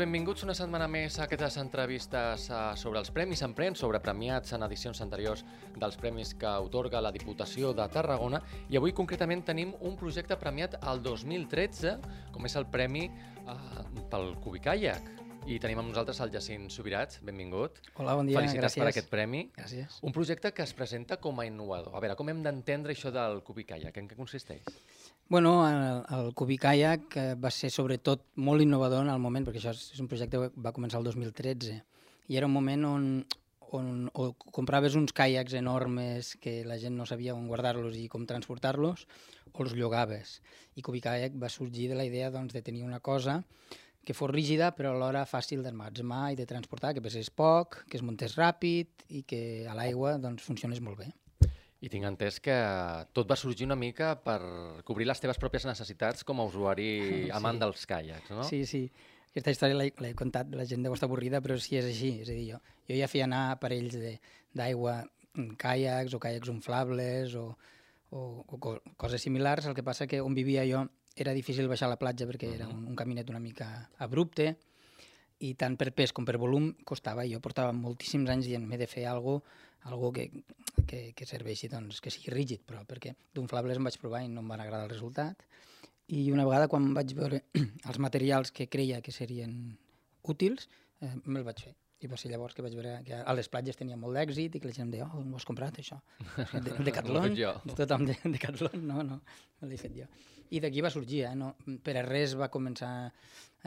benvinguts una setmana més a aquestes entrevistes eh, sobre els Premis Emprèn, sobre premiats en edicions anteriors dels premis que otorga la Diputació de Tarragona. I avui concretament tenim un projecte premiat al 2013, com és el Premi eh, pel Cubicaiac. I tenim amb nosaltres el Jacint Subirats, benvingut. Hola, bon dia, Felicitats gràcies. per aquest premi. Gràcies. Un projecte que es presenta com a innovador. A veure, com hem d'entendre això del Cubicaiac? En què consisteix? Bueno, el, el Cubicaiac eh, va ser sobretot molt innovador en el moment, perquè això és un projecte que va començar el 2013, i era un moment on, on o compraves uns caiacs enormes que la gent no sabia on guardar-los i com transportar-los, o els llogaves. I Cubicaiac va sorgir de la idea doncs, de tenir una cosa que fos rígida però alhora fàcil d'emmatzemar i de transportar, que pesés poc, que es muntés ràpid i que a l'aigua doncs, funcionés molt bé. I tinc entès que tot va sorgir una mica per cobrir les teves pròpies necessitats com a usuari amant Sí. dels caiacs, no? Sí, sí. Aquesta història l'he contat, la gent deu estar avorrida, però sí és així. És a dir, jo, jo ja feia anar parells de- d'aigua en caiacs o caiacs inflables o, o, o co coses similars. El que passa que on vivia jo era difícil baixar a la platja perquè era un, un caminet una mica abrupte i tant per pes com per volum costava. Jo portava moltíssims anys dient m'he de fer alguna algo que, que, que serveixi, doncs, que sigui rígid, però perquè d'inflables em vaig provar i no em van agradar el resultat. I una vegada quan vaig veure els materials que creia que serien útils, eh, me'l vaig fer. I va ser llavors que vaig veure que a les platges tenia molt d'èxit i que la gent em deia, oh, on ho has comprat, això? De, de fet jo. Tothom de, de Decathlon? No, no, no l'he fet jo. I d'aquí va sorgir, eh? No, per a res va començar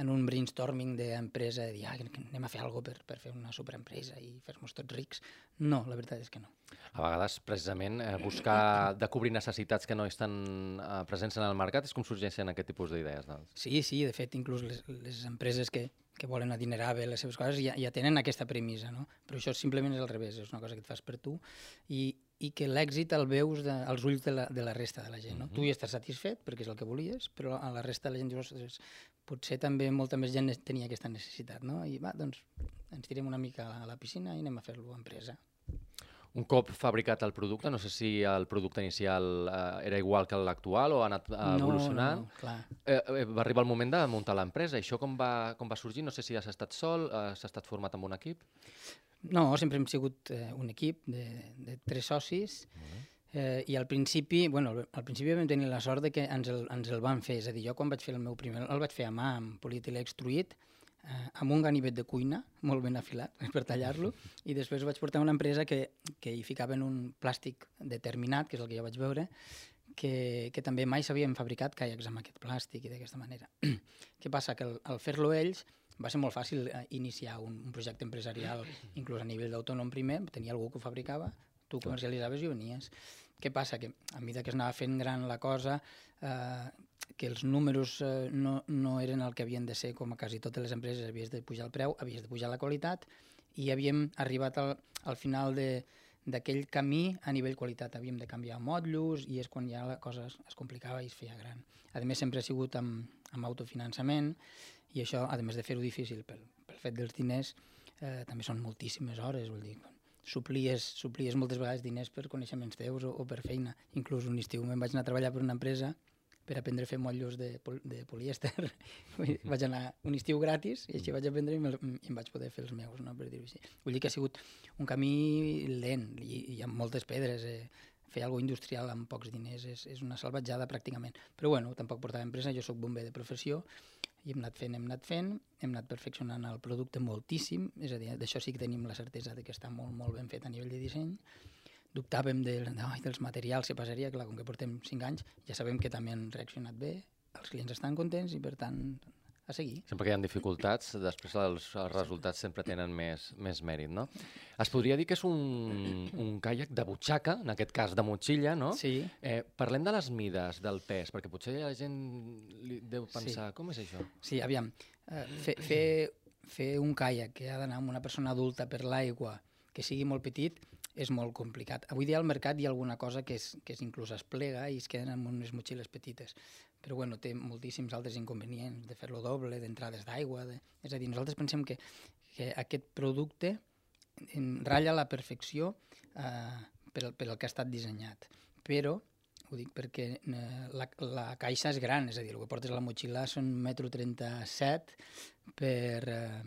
en un brainstorming d'empresa, de dir, ah, anem a fer alguna per, per fer una superempresa i fer-nos tots rics. No, la veritat és que no. A vegades, precisament, eh, buscar de cobrir necessitats que no estan eh, presents en el mercat és com sorgeixen aquest tipus d'idees. Doncs. Sí, sí, de fet, inclús les, les empreses que, que volen adinerar bé les seves coses ja, ja tenen aquesta premissa, no? Però això simplement és al revés, és una cosa que et fas per tu i, i que l'èxit el veus de, als ulls de la, de la resta de la gent, no? Tu hi estàs satisfet perquè és el que volies, però a la resta de la gent dius, "Ostres, potser també molta més gent tenia aquesta necessitat, no? I va, doncs ens tirem una mica a la piscina i anem a fer-lo a empresa. Un cop fabricat el producte, no sé si el producte inicial eh, era igual que l'actual o ha anat eh, evolucionant. No, no, clar. Eh, eh, va arribar el moment de muntar l'empresa. Això com va, com va sorgir? No sé si has estat sol, eh, has estat format amb un equip. No, sempre hem sigut eh, un equip de, de tres socis eh, i al principi, bueno, al principi vam tenir la sort de que ens el, ens el van fer, és a dir, jo quan vaig fer el meu primer, el vaig fer a mà amb polietilè extruït, eh, amb un ganivet de cuina molt ben afilat per tallar-lo i després vaig portar a una empresa que, que hi ficaven un plàstic determinat, que és el que jo vaig veure, que, que també mai s'havien fabricat caiacs amb aquest plàstic i d'aquesta manera. Què passa? Que al, al fer-lo ells va ser molt fàcil eh, iniciar un, un projecte empresarial, inclús a nivell d'autònom primer, tenia algú que ho fabricava, tu comercialitzaves i venies. Què passa? Que a mesura que es anava fent gran la cosa, eh, que els números eh, no, no eren el que havien de ser, com a quasi totes les empreses, havies de pujar el preu, havies de pujar la qualitat, i havíem arribat al, al final de d'aquell camí a nivell qualitat. Havíem de canviar motllos i és quan ja la cosa es, es complicava i es feia gran. A més, sempre ha sigut amb, amb autofinançament i això, a més de fer-ho difícil pel, pel fet dels diners, eh, també són moltíssimes hores, vull dir, suplies, suplies moltes vegades diners per coneixements teus o, o per feina. Inclús un estiu me'n vaig anar a treballar per una empresa per aprendre a fer motllos de, pol de polièster. Vaig anar un estiu gratis i així vaig aprendre i, me, i em vaig poder fer els meus, no? per dir-ho així. Vull dir que ha sigut un camí lent i, i amb moltes pedres. Eh? Fer alguna industrial amb pocs diners és, és una salvatjada pràcticament. Però bueno, tampoc portava empresa, jo sóc bomber de professió i hem anat fent, hem anat fent, hem anat perfeccionant el producte moltíssim, és a dir, d'això sí que tenim la certesa de que està molt, molt ben fet a nivell de disseny, dubtàvem de, de, dels materials que passaria, clar, com que portem 5 anys, ja sabem que també han reaccionat bé, els clients estan contents i per tant a seguir. Sempre que hi ha dificultats, després els, els resultats sempre tenen més, més mèrit, no? Es podria dir que és un, un caiac de butxaca, en aquest cas de motxilla, no? Sí. Eh, parlem de les mides, del pes, perquè potser la gent li deu pensar, sí. com és això? Sí, aviam, eh, fer, fer, fer un caiac que ha d'anar amb una persona adulta per l'aigua que sigui molt petit és molt complicat. Avui dia al mercat hi ha alguna cosa que, és, que és inclús es plega i es queden amb unes motxilles petites, però bueno, té moltíssims altres inconvenients de fer-lo doble, d'entrades d'aigua... De... És a dir, nosaltres pensem que, que aquest producte ratlla la perfecció eh, per, per el que ha estat dissenyat, però Ho dic perquè eh, la, la caixa és gran, és a dir, el que portes a la motxilla són 1,37 m per eh,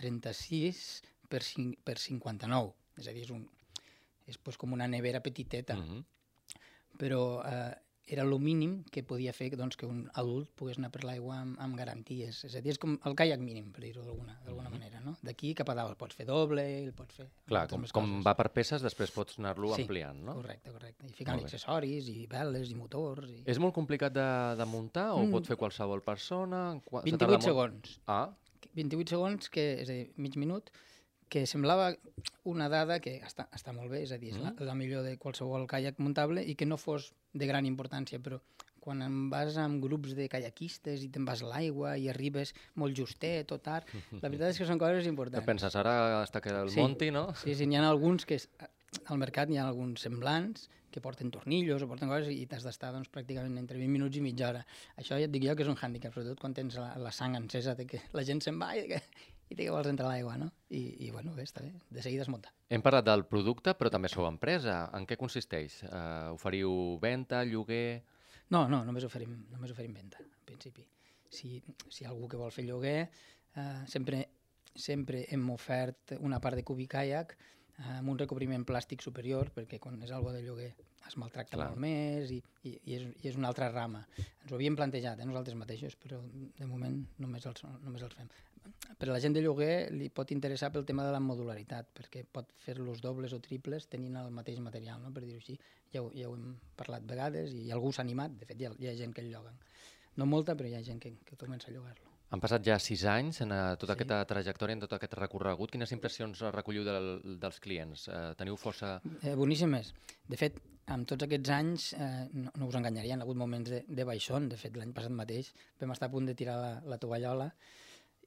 36 per, 5, per 59. És a dir, és, un, és pues, com una nevera petiteta. Mm -hmm. Però eh, era el mínim que podia fer doncs, que un adult pogués anar per l'aigua amb, amb garanties. És a dir, és com el caiac mínim, per dir-ho d'alguna mm -hmm. manera. No? D'aquí cap a dalt el pots fer doble, el pots fer... Clar, com, com va per peces, després pots anar-lo sí, ampliant, no? correcte, correcte. I ficant accessoris, i veles, i motors... I... És molt complicat de, de muntar o mm. pot fer qualsevol persona? 28 segons. Ah. 28 segons, que és a dir, mig minut, que semblava una dada que està, està molt bé, és a dir, és mm. la, la millor de qualsevol caiac muntable i que no fos de gran importància, però quan en vas amb grups de caiaquistes i te'n vas a l'aigua i arribes molt justet o tard, la veritat és que són coses importants. Que penses, ara està que el sí, monti, no? Sí, sí, n'hi ha alguns que al mercat hi ha alguns semblants que porten tornillos o porten coses i t'has d'estar doncs, pràcticament entre 20 minuts i mitja hora. Això ja et dic jo que és un hàndicap, sobretot quan tens la, la sang encesa de que la gent se'n va i que, i que vols entrar a l'aigua, no? I, I, bueno, bé, està bé, de seguida es munta. Hem parlat del producte, però també sou empresa. En què consisteix? Uh, oferiu venda, lloguer... No, no, només oferim, només oferim venda, en principi. Si, si algú que vol fer lloguer, eh, sempre, sempre hem ofert una part de cubi caiac amb un recobriment plàstic superior, perquè quan és algo de lloguer es maltracta Clar. molt més i, i, i, és, i és una altra rama. Ens ho havíem plantejat, eh, nosaltres mateixos, però de moment només els, només els fem. Per a la gent de lloguer li pot interessar pel tema de la modularitat, perquè pot fer-los dobles o triples tenint el mateix material, no? per dir-ho així. Ja ho, ja ho hem parlat vegades i algú s'ha animat, de fet hi ha, hi ha gent que el lloguen. No molta, però hi ha gent que, que comença a llogar-lo. Han passat ja sis anys en uh, tota sí. aquesta trajectòria, en tot aquest recorregut. Quines impressions recolliu del, dels clients? Uh, teniu força... Eh, boníssimes. De fet, amb tots aquests anys, eh, no, no us enganyaria, han hagut moments de, de baixón. De fet, l'any passat mateix vam estar a punt de tirar la, la tovallola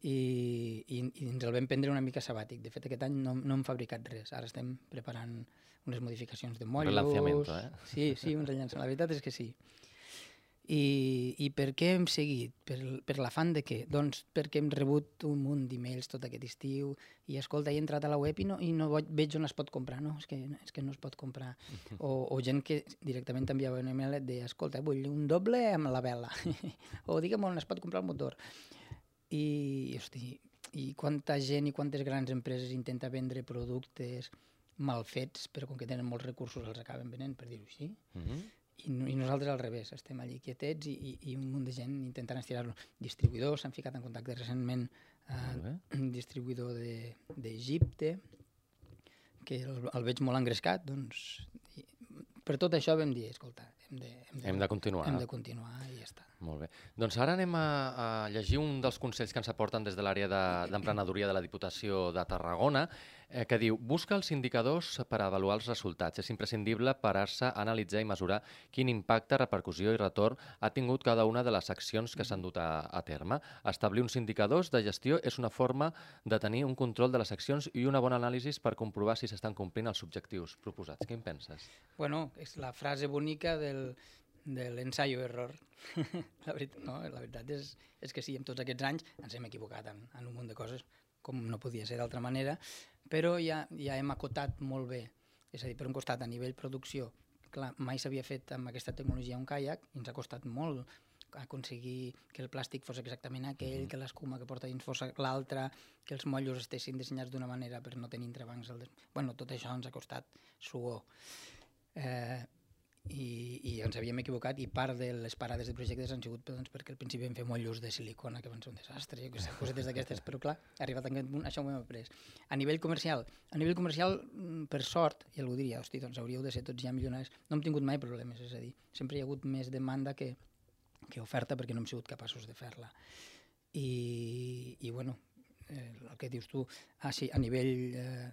i, i, i ens el vam prendre una mica sabàtic. De fet, aquest any no, no hem fabricat res. Ara estem preparant unes modificacions de mollos... Relanciamiento, eh? Sí, sí, un rellançament. La veritat és que sí. I, I per què hem seguit? Per, per l'afant de què? Doncs perquè hem rebut un munt d'emails tot aquest estiu i, escolta, he entrat a la web i no, i no veig on es pot comprar. No, és que, és que no es pot comprar. O, o gent que directament t'enviava un email deia, escolta, vull un doble amb la vela. o digue'm on es pot comprar el motor. I, hosti, i quanta gent i quantes grans empreses intenta vendre productes mal fets, però com que tenen molts recursos els acaben venent, per dir-ho així. Mm -hmm i, i nosaltres al revés, estem allí quietets i, i, i un munt de gent intentant estirar-lo. Distribuïdors s'han ficat en contacte recentment eh, un distribuïdor d'Egipte, de, que el, el veig molt engrescat, doncs, i, per tot això vam dir, escolta, hem de, hem de, hem de continuar. Hem de continuar i ja està. Molt bé. Doncs ara anem a, a llegir un dels consells que ens aporten des de l'àrea d'emprenedoria de, de la Diputació de Tarragona, eh, que diu busca els indicadors per avaluar els resultats. És imprescindible parar-se a analitzar i mesurar quin impacte, repercussió i retorn ha tingut cada una de les accions que s'han dut a, a terme. Establir uns indicadors de gestió és una forma de tenir un control de les accions i una bona anàlisi per comprovar si s'estan complint els objectius proposats. Què en penses? Bueno, és la frase bonica del de l'ensaio-error. la, veritat, no, la veritat és, és que sí, en tots aquests anys ens hem equivocat en, en un munt de coses, com no podia ser d'altra manera, però ja, ja hem acotat molt bé. És a dir, per un costat, a nivell producció, clar, mai s'havia fet amb aquesta tecnologia un caiac, i ens ha costat molt aconseguir que el plàstic fos exactament aquell, mm. que l'escuma que porta dins fos l'altre, que els mollos estessin dissenyats d'una manera per no tenir entrebancs. Al des... bueno, tot això ens ha costat suor. Eh, i, i ens havíem equivocat i part de les parades de projectes han sigut doncs, perquè al principi vam fer mollos de silicona que van ser un desastre, jo que sé, cosetes d'aquestes, però clar, arribat a aquest punt això ho hem après. A nivell comercial, a nivell comercial, mm, per sort, i algú diria, hosti, doncs hauríeu de ser tots ja milionaris, no hem tingut mai problemes, és a dir, sempre hi ha hagut més demanda que, que oferta perquè no hem sigut capaços de fer-la. I, I, bueno, eh, el que dius tu, ah, sí, a nivell eh,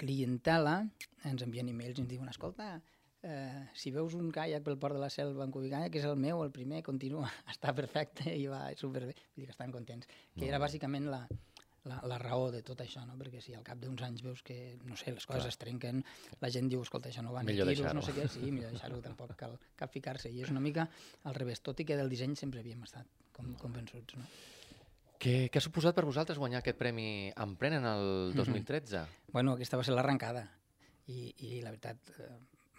clientela, ens envien e-mails i ens diuen, escolta, eh, si veus un caiac pel port de la Selva en Cubicanya, que és el meu, el primer, continua, està perfecte i va superbé, vull dir que estan contents. Que era bàsicament la, la, la raó de tot això, no? perquè si al cap d'uns anys veus que, no sé, les coses Clar. es trenquen, la gent diu, escolta, això no va ni tiros, no sé què, sí, millor deixar-ho, tampoc cal cap ficar-se, i és una mica al revés, tot i que del disseny sempre havíem estat com, convençuts. No? Què, què ha suposat per vosaltres guanyar aquest premi Empren en el 2013? Mm -hmm. Bueno, aquesta va ser l'arrencada, i, i la veritat, eh,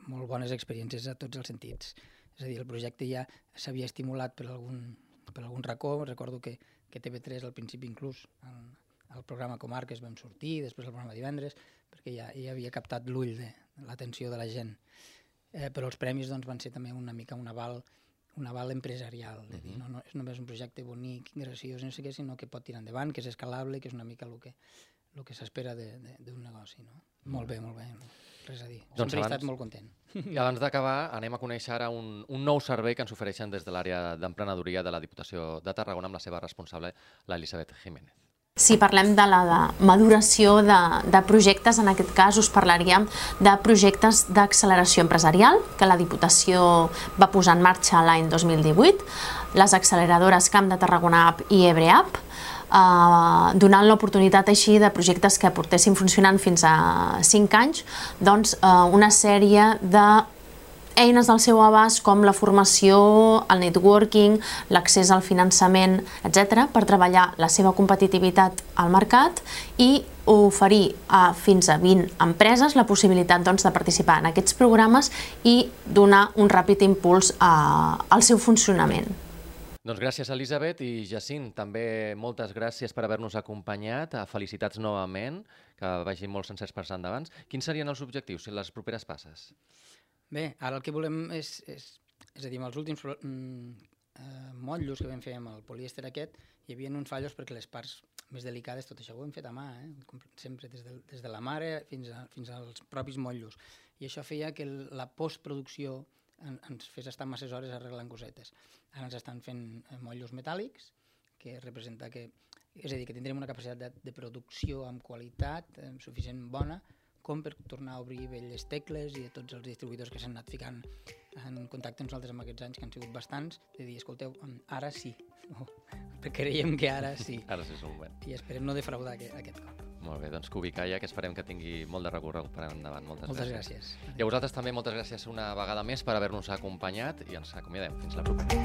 molt bones experiències a tots els sentits. És a dir, el projecte ja s'havia estimulat per algun, per algun racó. Recordo que, que TV3 al principi inclús el, el programa Comarques vam sortir, després el programa divendres, perquè ja, ja havia captat l'ull de, de l'atenció de la gent. Eh, però els premis doncs, van ser també una mica un aval un aval empresarial, de dir, no, no és només un projecte bonic, graciós, no sé què, sinó que pot tirar endavant, que és escalable, que és una mica el que, el que s'espera d'un negoci. No? Molt bé, molt bé, no? Res a dir. Doncs Sempre abans, he estat molt content. I abans d'acabar, anem a conèixer ara un, un nou servei que ens ofereixen des de l'àrea d'emprenedoria de la Diputació de Tarragona amb la seva responsable, l'Elisabet Jiménez. Si parlem de la de maduració de, de projectes, en aquest cas us parlaríem de projectes d'acceleració empresarial que la Diputació va posar en marxa l'any 2018, les acceleradores Camp de Tarragona App i Ebreapp, eh, donant l'oportunitat així de projectes que portessin funcionant fins a 5 anys, doncs eh, una sèrie de eines al seu abast com la formació, el networking, l'accés al finançament, etc., per treballar la seva competitivitat al mercat i oferir a fins a 20 empreses la possibilitat doncs, de participar en aquests programes i donar un ràpid impuls a, al seu funcionament. Doncs gràcies, Elisabet, i Jacint, també moltes gràcies per haver-nos acompanyat. Felicitats novament, que vagin molt sencers per endavant. Quins serien els objectius i les properes passes? Bé, ara el que volem és, és, és a dir, amb els últims mm, eh, motllos que vam fer amb el polièster aquest, hi havia uns fallos perquè les parts més delicades, tot això ho hem fet a mà, eh? sempre des de, des de la mare fins, a, fins als propis motllos. I això feia que la postproducció en, ens fes estar masses hores arreglant cosetes. Ara ens estan fent eh, motllos metàl·lics, que representa que, és a dir, que tindrem una capacitat de, de producció amb qualitat eh, suficient bona com per tornar a obrir velles tecles i a tots els distribuïdors que s'han anat ficant en contacte amb nosaltres en aquests anys, que han sigut bastants, de dir, escolteu, ara sí, oh, creiem que ara sí. ara sí és el moment. I esperem no defraudar aquest, aquest cop. Molt bé, doncs Cubicalla, que esperem que tingui molt de recorregut per endavant. Moltes, moltes gràcies. gràcies. I a vosaltres també moltes gràcies una vegada més per haver-nos acompanyat i ens acomiadem. Fins la propera.